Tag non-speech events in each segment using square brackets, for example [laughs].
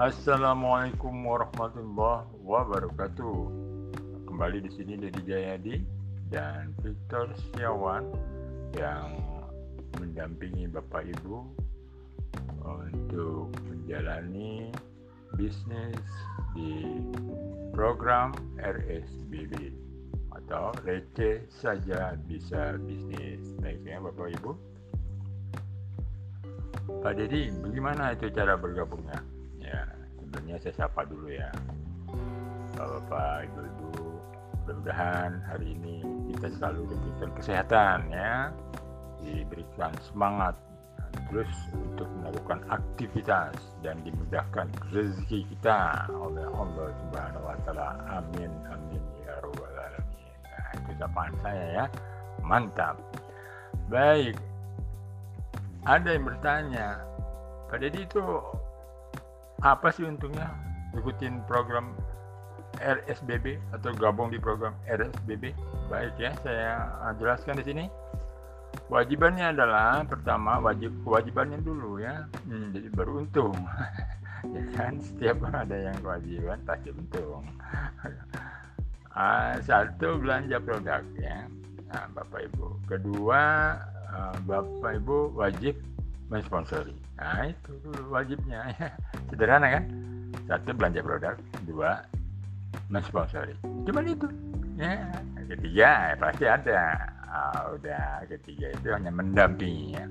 Assalamualaikum warahmatullahi wabarakatuh. Kembali di sini Dedi Jayadi dan Victor Setiawan yang mendampingi Bapak Ibu untuk menjalani bisnis di program RSBB atau receh saja bisa bisnis. Baiknya Bapak Ibu. Pak Dedi, bagaimana itu cara bergabungnya? Ya, sebenarnya saya sapa dulu ya. Bapak, Ibu-Ibu, mudah-mudahan hari ini kita selalu diberikan kesehatan ya, diberikan semangat terus untuk melakukan aktivitas dan dimudahkan rezeki kita oleh Allah Subhanahu wa taala. Amin amin ya rabbal alamin. Nah, itu sapaan saya ya. Mantap. Baik. Ada yang bertanya, Pak Deddy itu apa sih untungnya ikutin program RSBB atau gabung di program RSBB? Baik ya, saya jelaskan di sini. Wajibannya adalah pertama wajib kewajibannya dulu ya, hmm, jadi baru untung. [laughs] ya kan setiap ada yang kewajiban pasti untung. uh, [laughs] satu belanja produk ya, nah, Bapak Ibu. Kedua uh, Bapak Ibu wajib mensponsori. Nah itu wajibnya ya. [laughs] Sederhana kan? Satu belanja produk, dua mensponsori. Cuman itu. Ya, ketiga ya, pasti ada uh, udah ketiga itu hanya mendampingi ya.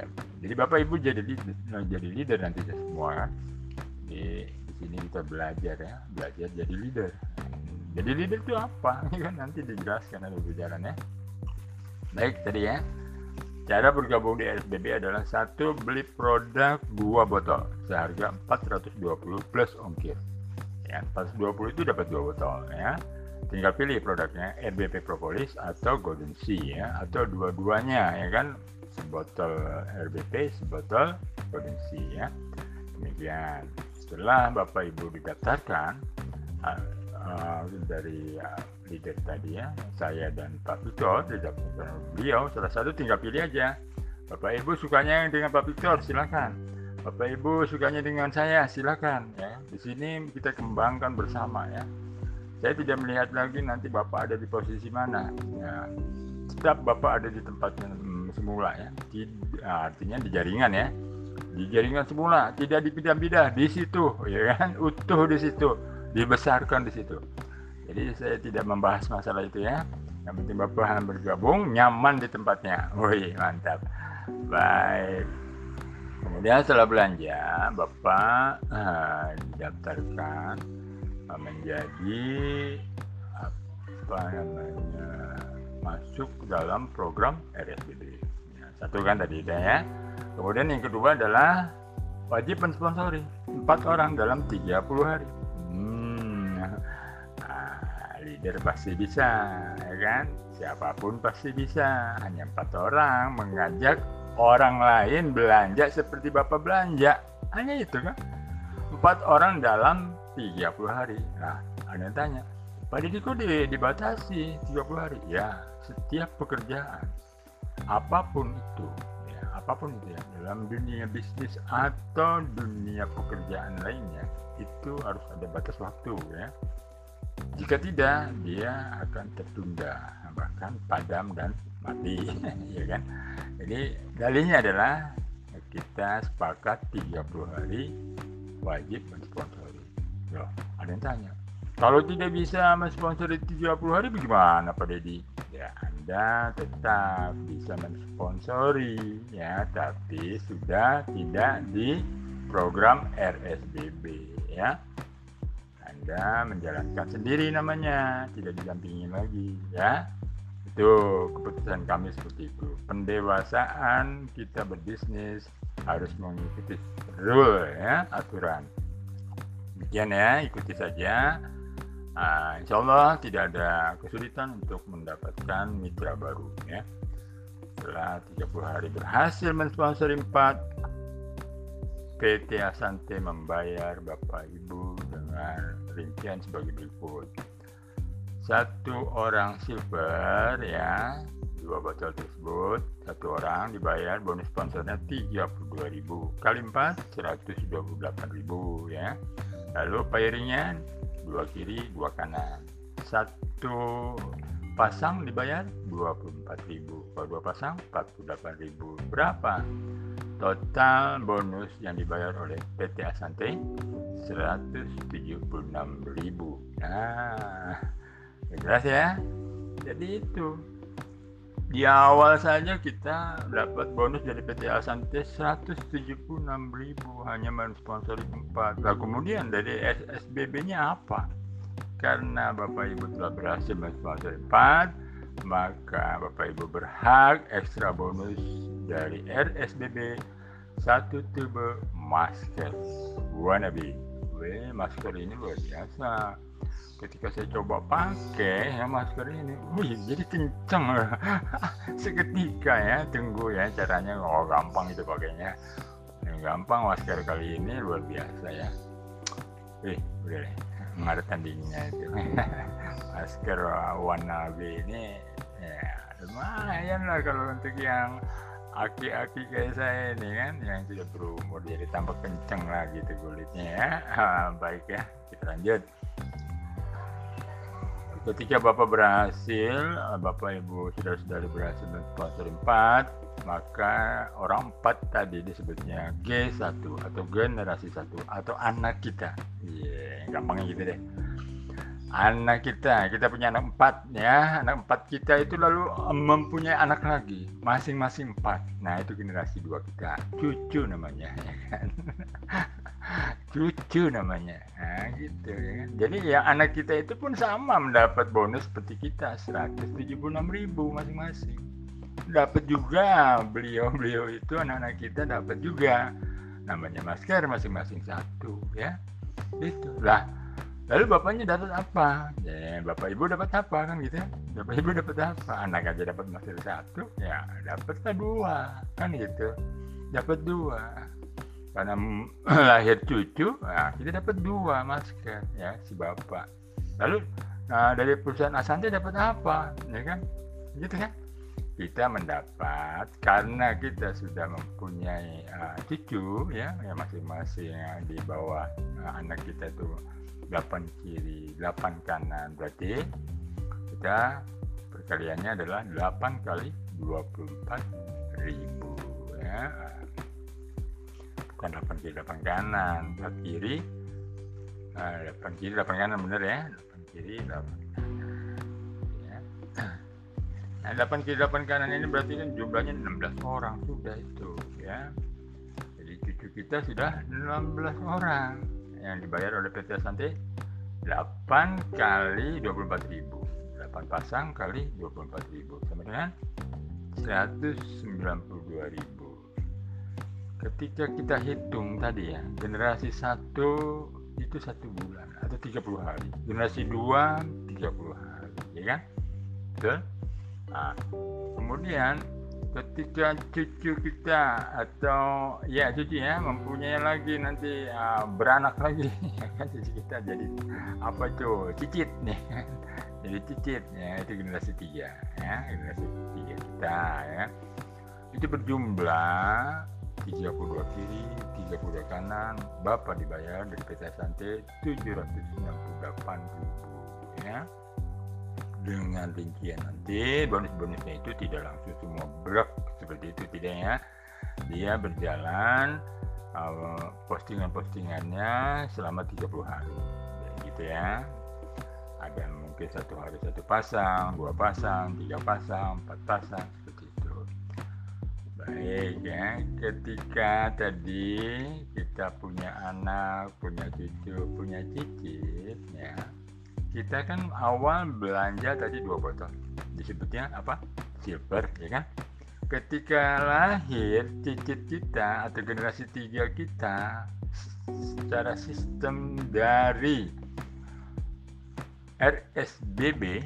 ya. Jadi Bapak Ibu jadi jadi leader nanti semua kan. Di, di sini kita belajar ya, belajar jadi leader. Jadi leader itu apa? Kan [laughs] nanti dijelaskan ada ya. Baik tadi ya. Cara bergabung di SBB adalah satu beli produk dua botol. Seharga 420 plus ongkir. Ya, 420 itu dapat dua botol ya. Tinggal pilih produknya RBP Propolis atau Golden Sea ya. Atau dua-duanya ya kan? Sebotol RBP sebotol Golden Sea ya. Demikian. Setelah Bapak Ibu didaftarkan uh, uh, dari uh, leader tadi ya saya dan Pak Victor didaftarkan beliau salah satu tinggal pilih aja. Bapak Ibu sukanya dengan Pak Victor silakan. Bapak Ibu sukanya dengan saya silakan ya. Di sini kita kembangkan bersama ya. Saya tidak melihat lagi nanti bapak ada di posisi mana. Ya tetap bapak ada di tempat yang semula ya. Tidak, artinya di jaringan ya. Di jaringan semula tidak dipindah-pindah di situ ya kan? Utuh di situ dibesarkan di situ jadi saya tidak membahas masalah itu ya yang penting bapak bergabung nyaman di tempatnya wih mantap baik kemudian setelah belanja bapak uh, didaftarkan menjadi apa namanya masuk dalam program RSBD. Ya, satu kan tadi ya. Kemudian yang kedua adalah wajib mensponsori empat orang dalam 30 hari. Leader pasti bisa, ya kan? Siapa pun pasti bisa. Hanya empat orang mengajak orang lain belanja seperti bapak belanja. Hanya itu kan? Empat orang dalam 30 hari. Nah, ada yang tanya, Pak Didi kok dibatasi 30 hari? Ya, setiap pekerjaan, apa pun itu, ya, apa pun itu ya, dalam dunia bisnis atau dunia pekerjaan lainnya, itu harus ada batas waktu ya. Jika tidak, dia akan tertunda, bahkan padam dan mati, [laughs] ya kan? Jadi dalihnya adalah kita sepakat 30 hari wajib mensponsori. Loh, ada yang tanya. Kalau tidak bisa mensponsori 30 hari bagaimana Pak Dedi? Ya, Anda tetap bisa mensponsori ya, tapi sudah tidak di program RSBB ya. Anda menjalankan sendiri namanya, tidak didampingi lagi ya. Itu keputusan kami seperti itu. Pendewasaan kita berbisnis harus mengikuti rule ya, aturan demikian ya ikuti saja nah, insya Allah tidak ada kesulitan untuk mendapatkan mitra baru ya setelah 30 hari berhasil mensponsori 4 PT Asante membayar Bapak Ibu dengan rincian sebagai berikut. Satu orang silver ya dua botol tersebut. Satu orang dibayar bonus sponsornya 32.000 kali 4 128.000 ya. Lalu pairingnya dua kiri dua kanan. Satu pasang dibayar 24.000 kalau dua pasang 48.000 berapa total bonus yang dibayar oleh PT Asante 176.000 nah jelas ya jadi itu di awal saja kita dapat bonus dari PT Asante 176.000 hanya mensponsori tempat. Nah, kemudian dari SSBB-nya apa? Karena Bapak Ibu telah berhasil mensponsori tempat, maka Bapak Ibu berhak ekstra bonus dari RSBB satu tube masker wannabe. Weh, masker ini luar biasa. Ketika saya coba pakai ya masker ini wih jadi kenceng [laughs] seketika ya tunggu ya caranya oh gampang itu pakainya. Gampang masker kali ini luar biasa ya. Wih udah deh ada tandingnya itu. [laughs] Masker warna B ini ya lumayan lah kalau untuk yang aki-aki kayak saya ini kan yang sudah berumur jadi tambah kenceng lah gitu kulitnya ya. Baik ya kita lanjut. Ketika Bapak berhasil, Bapak Ibu sudah-sudah berhasil sponsor 4, maka orang 4 tadi disebutnya G1 atau generasi 1 atau anak kita. Iya, yeah, gampangnya gitu deh. Anak kita, kita punya anak 4 ya. Anak 4 kita itu lalu mempunyai anak lagi, masing-masing 4. Nah, itu generasi 2 kita. Cucu namanya ya kan. [laughs] cucu namanya nah, gitu ya kan jadi ya anak kita itu pun sama mendapat bonus seperti kita 176 ribu masing-masing dapat juga beliau-beliau itu anak-anak kita dapat juga. Namanya masker masing-masing satu ya. Itu lah lalu bapaknya dapat apa? Ya bapak ibu dapat apa kan gitu ya? Bapak ibu dapat apa? Anak aja dapat masker satu ya dapatlah dua kan gitu. Dapat dua. Karena [clears throat] lahir cucu nah, kita dapat dua masker ya si bapak. Lalu nah dari perusahaan Asante dapat apa? Ya kan? Gitu kan kita mendapat karena kita sudah mempunyai uh, cucu ya yang masing-masing di bawah uh, anak kita itu 8 kiri 8 kanan. Berarti kita perkaliannya adalah 8 kali 24 ribu ya. Bukan 8 kiri 8 kanan. 4 kiri nah, 8 kiri 8 kanan bener ya? 8 kiri 8 kanan. Nah 8 kiri 8 kanan ini berarti kan jumlahnya 16 orang. Sudah itu ya. Jadi cucu kita sudah 16 orang. Yang dibayar oleh PT Asante 8 kali 24 ribu. 8 pasang kali 24 ribu. Sama dengan 192 ribu. Ketika kita hitung tadi ya generasi satu itu satu bulan atau 30 hari. Generasi dua 30 hari. Ya kan? Betul nah, kemudian ketika cucu kita atau ya cucu ya mempunyai lagi nanti uh, beranak lagi [laughs] kan cucu kita jadi apa tuh cicit nih [laughs] jadi cicit ya itu generasi tiga ya generasi tiga kita ya itu berjumlah 32 kiri, 32 kanan, Bapak dibayar dari PT Sante 768 ribu ya. Dengan rincian nanti bonus-bonusnya itu tidak langsung semua blok seperti itu tidak ya. Dia berjalan uh, postingan-postingannya selama 30 hari. Ya, gitu ya. Ada mungkin satu hari satu pasang, dua pasang, tiga pasang, empat pasang, Baik ya, ketika tadi kita punya anak, punya cucu, punya cicit ya. Kita kan awal belanja tadi dua botol. Disebutnya apa? Silver ya kan? Ketika lahir cicit kita atau generasi tiga kita secara sistem dari RSBB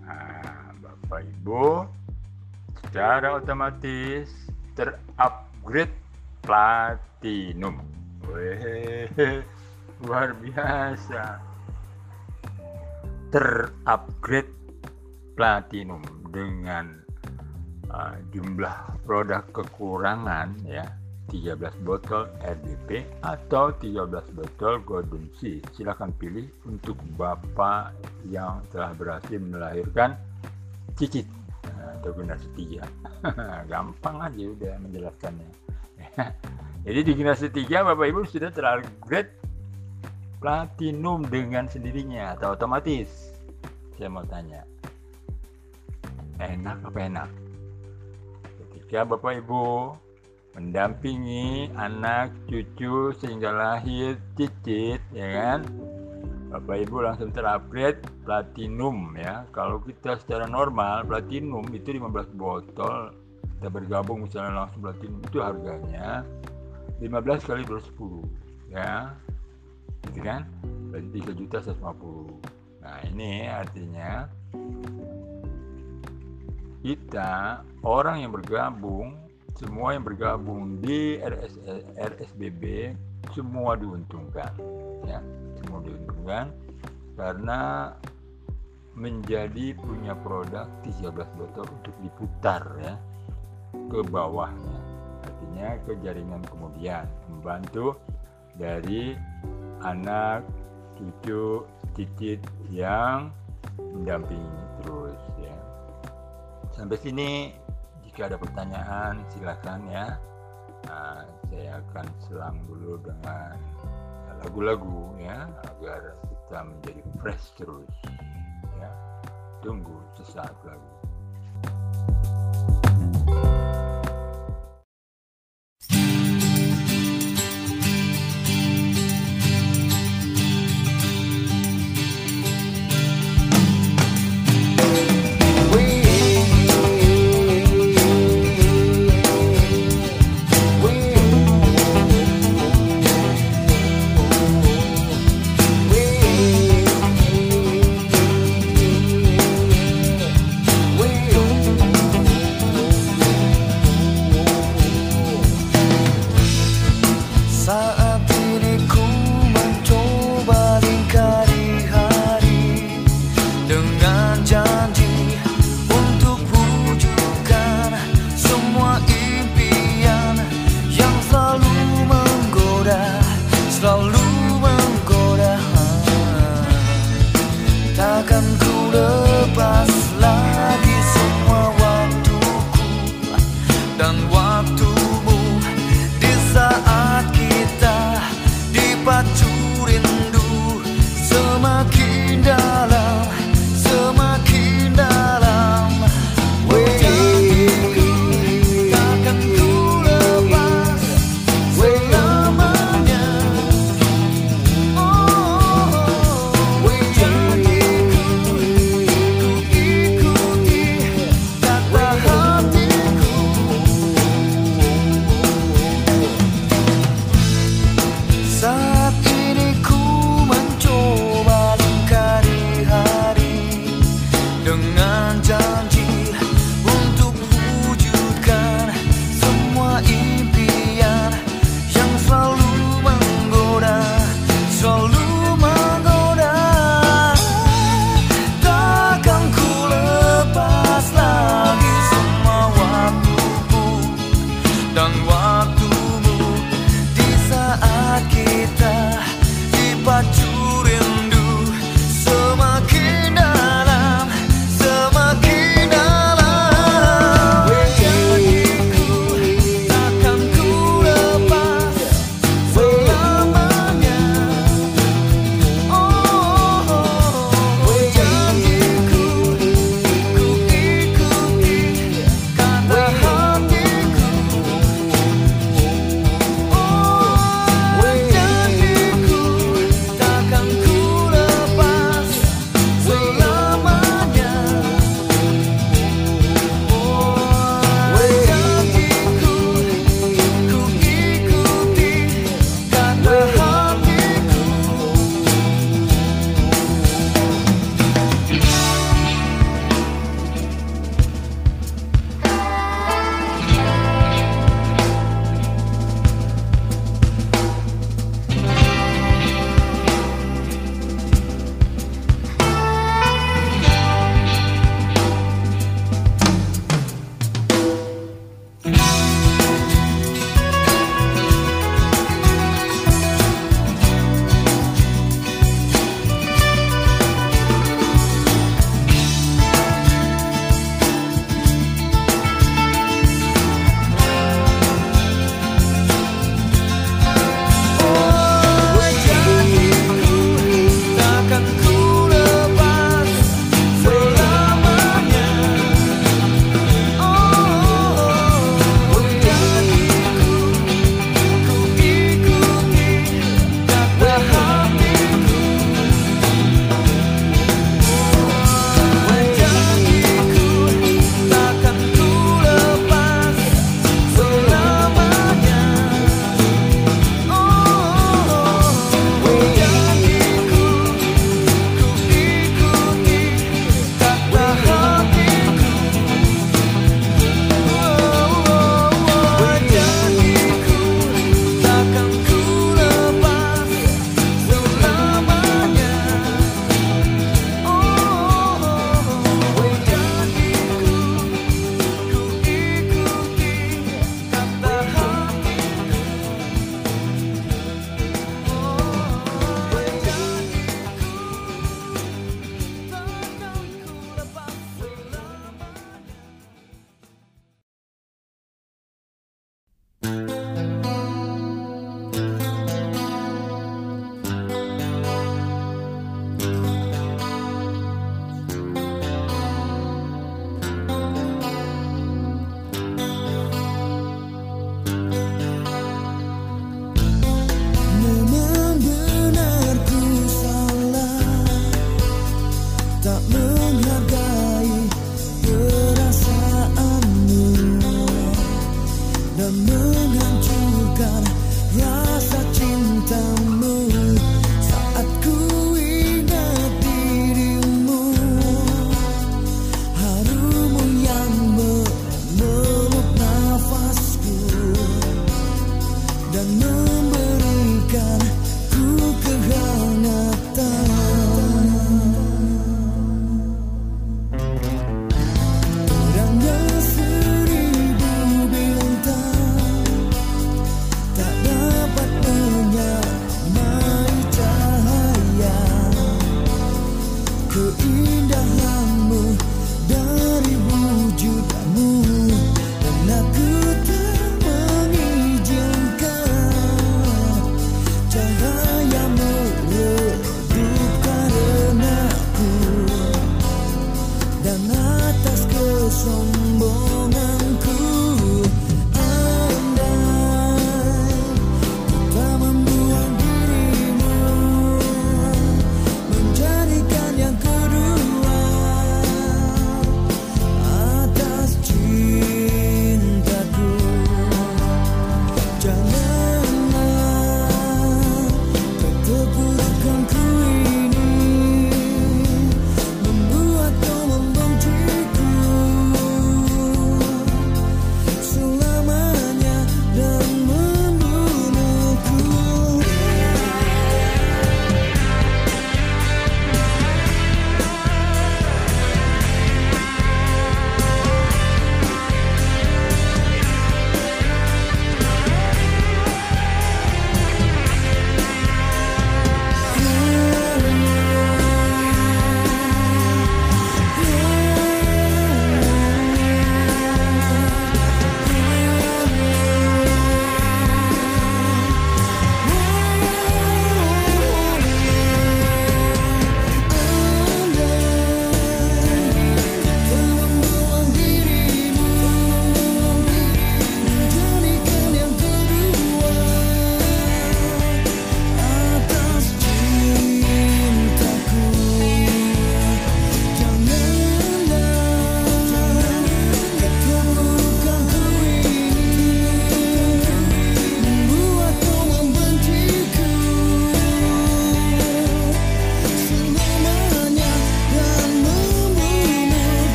nah, Bapak Ibu secara otomatis terupgrade platinum. Wih, luar biasa. Terupgrade platinum dengan uh, jumlah produk kekurangan ya 13 botol RDP atau 13 botol Golden Sea. Silahkan pilih untuk Bapak yang telah berhasil melahirkan cicit atau generasi tiga. Gampang aja udah menjelaskannya. [laughs] Jadi di generasi tiga Bapak Ibu sudah terupgrade platinum dengan sendirinya atau otomatis. Saya mau tanya, enak apa enak? Ketika Bapak Ibu mendampingi anak cucu sehingga lahir cicit ya kan? Bapak Ibu langsung terupgrade platinum ya. Kalau kita secara normal platinum itu 15 botol. Kita bergabung misalnya langsung platinum itu harganya 15 kali 210 ya gitu kan? Berarti 3 juta 150 nah ini artinya kita orang yang bergabung semua yang bergabung di RS, RSBB semua diuntungkan ya. Semua diuntungkan karena menjadi punya produk 13 botol untuk diputar ya ke bawahnya. Artinya ke jaringan kemudian membantu dari anak cucu cicit yang mendampingi terus ya. Sampai sini jika ada pertanyaan silakan ya. Nah, saya akan selang dulu dengan lagu-lagu ya agar kita menjadi fresh terus ya. Tunggu sesaat lagi. We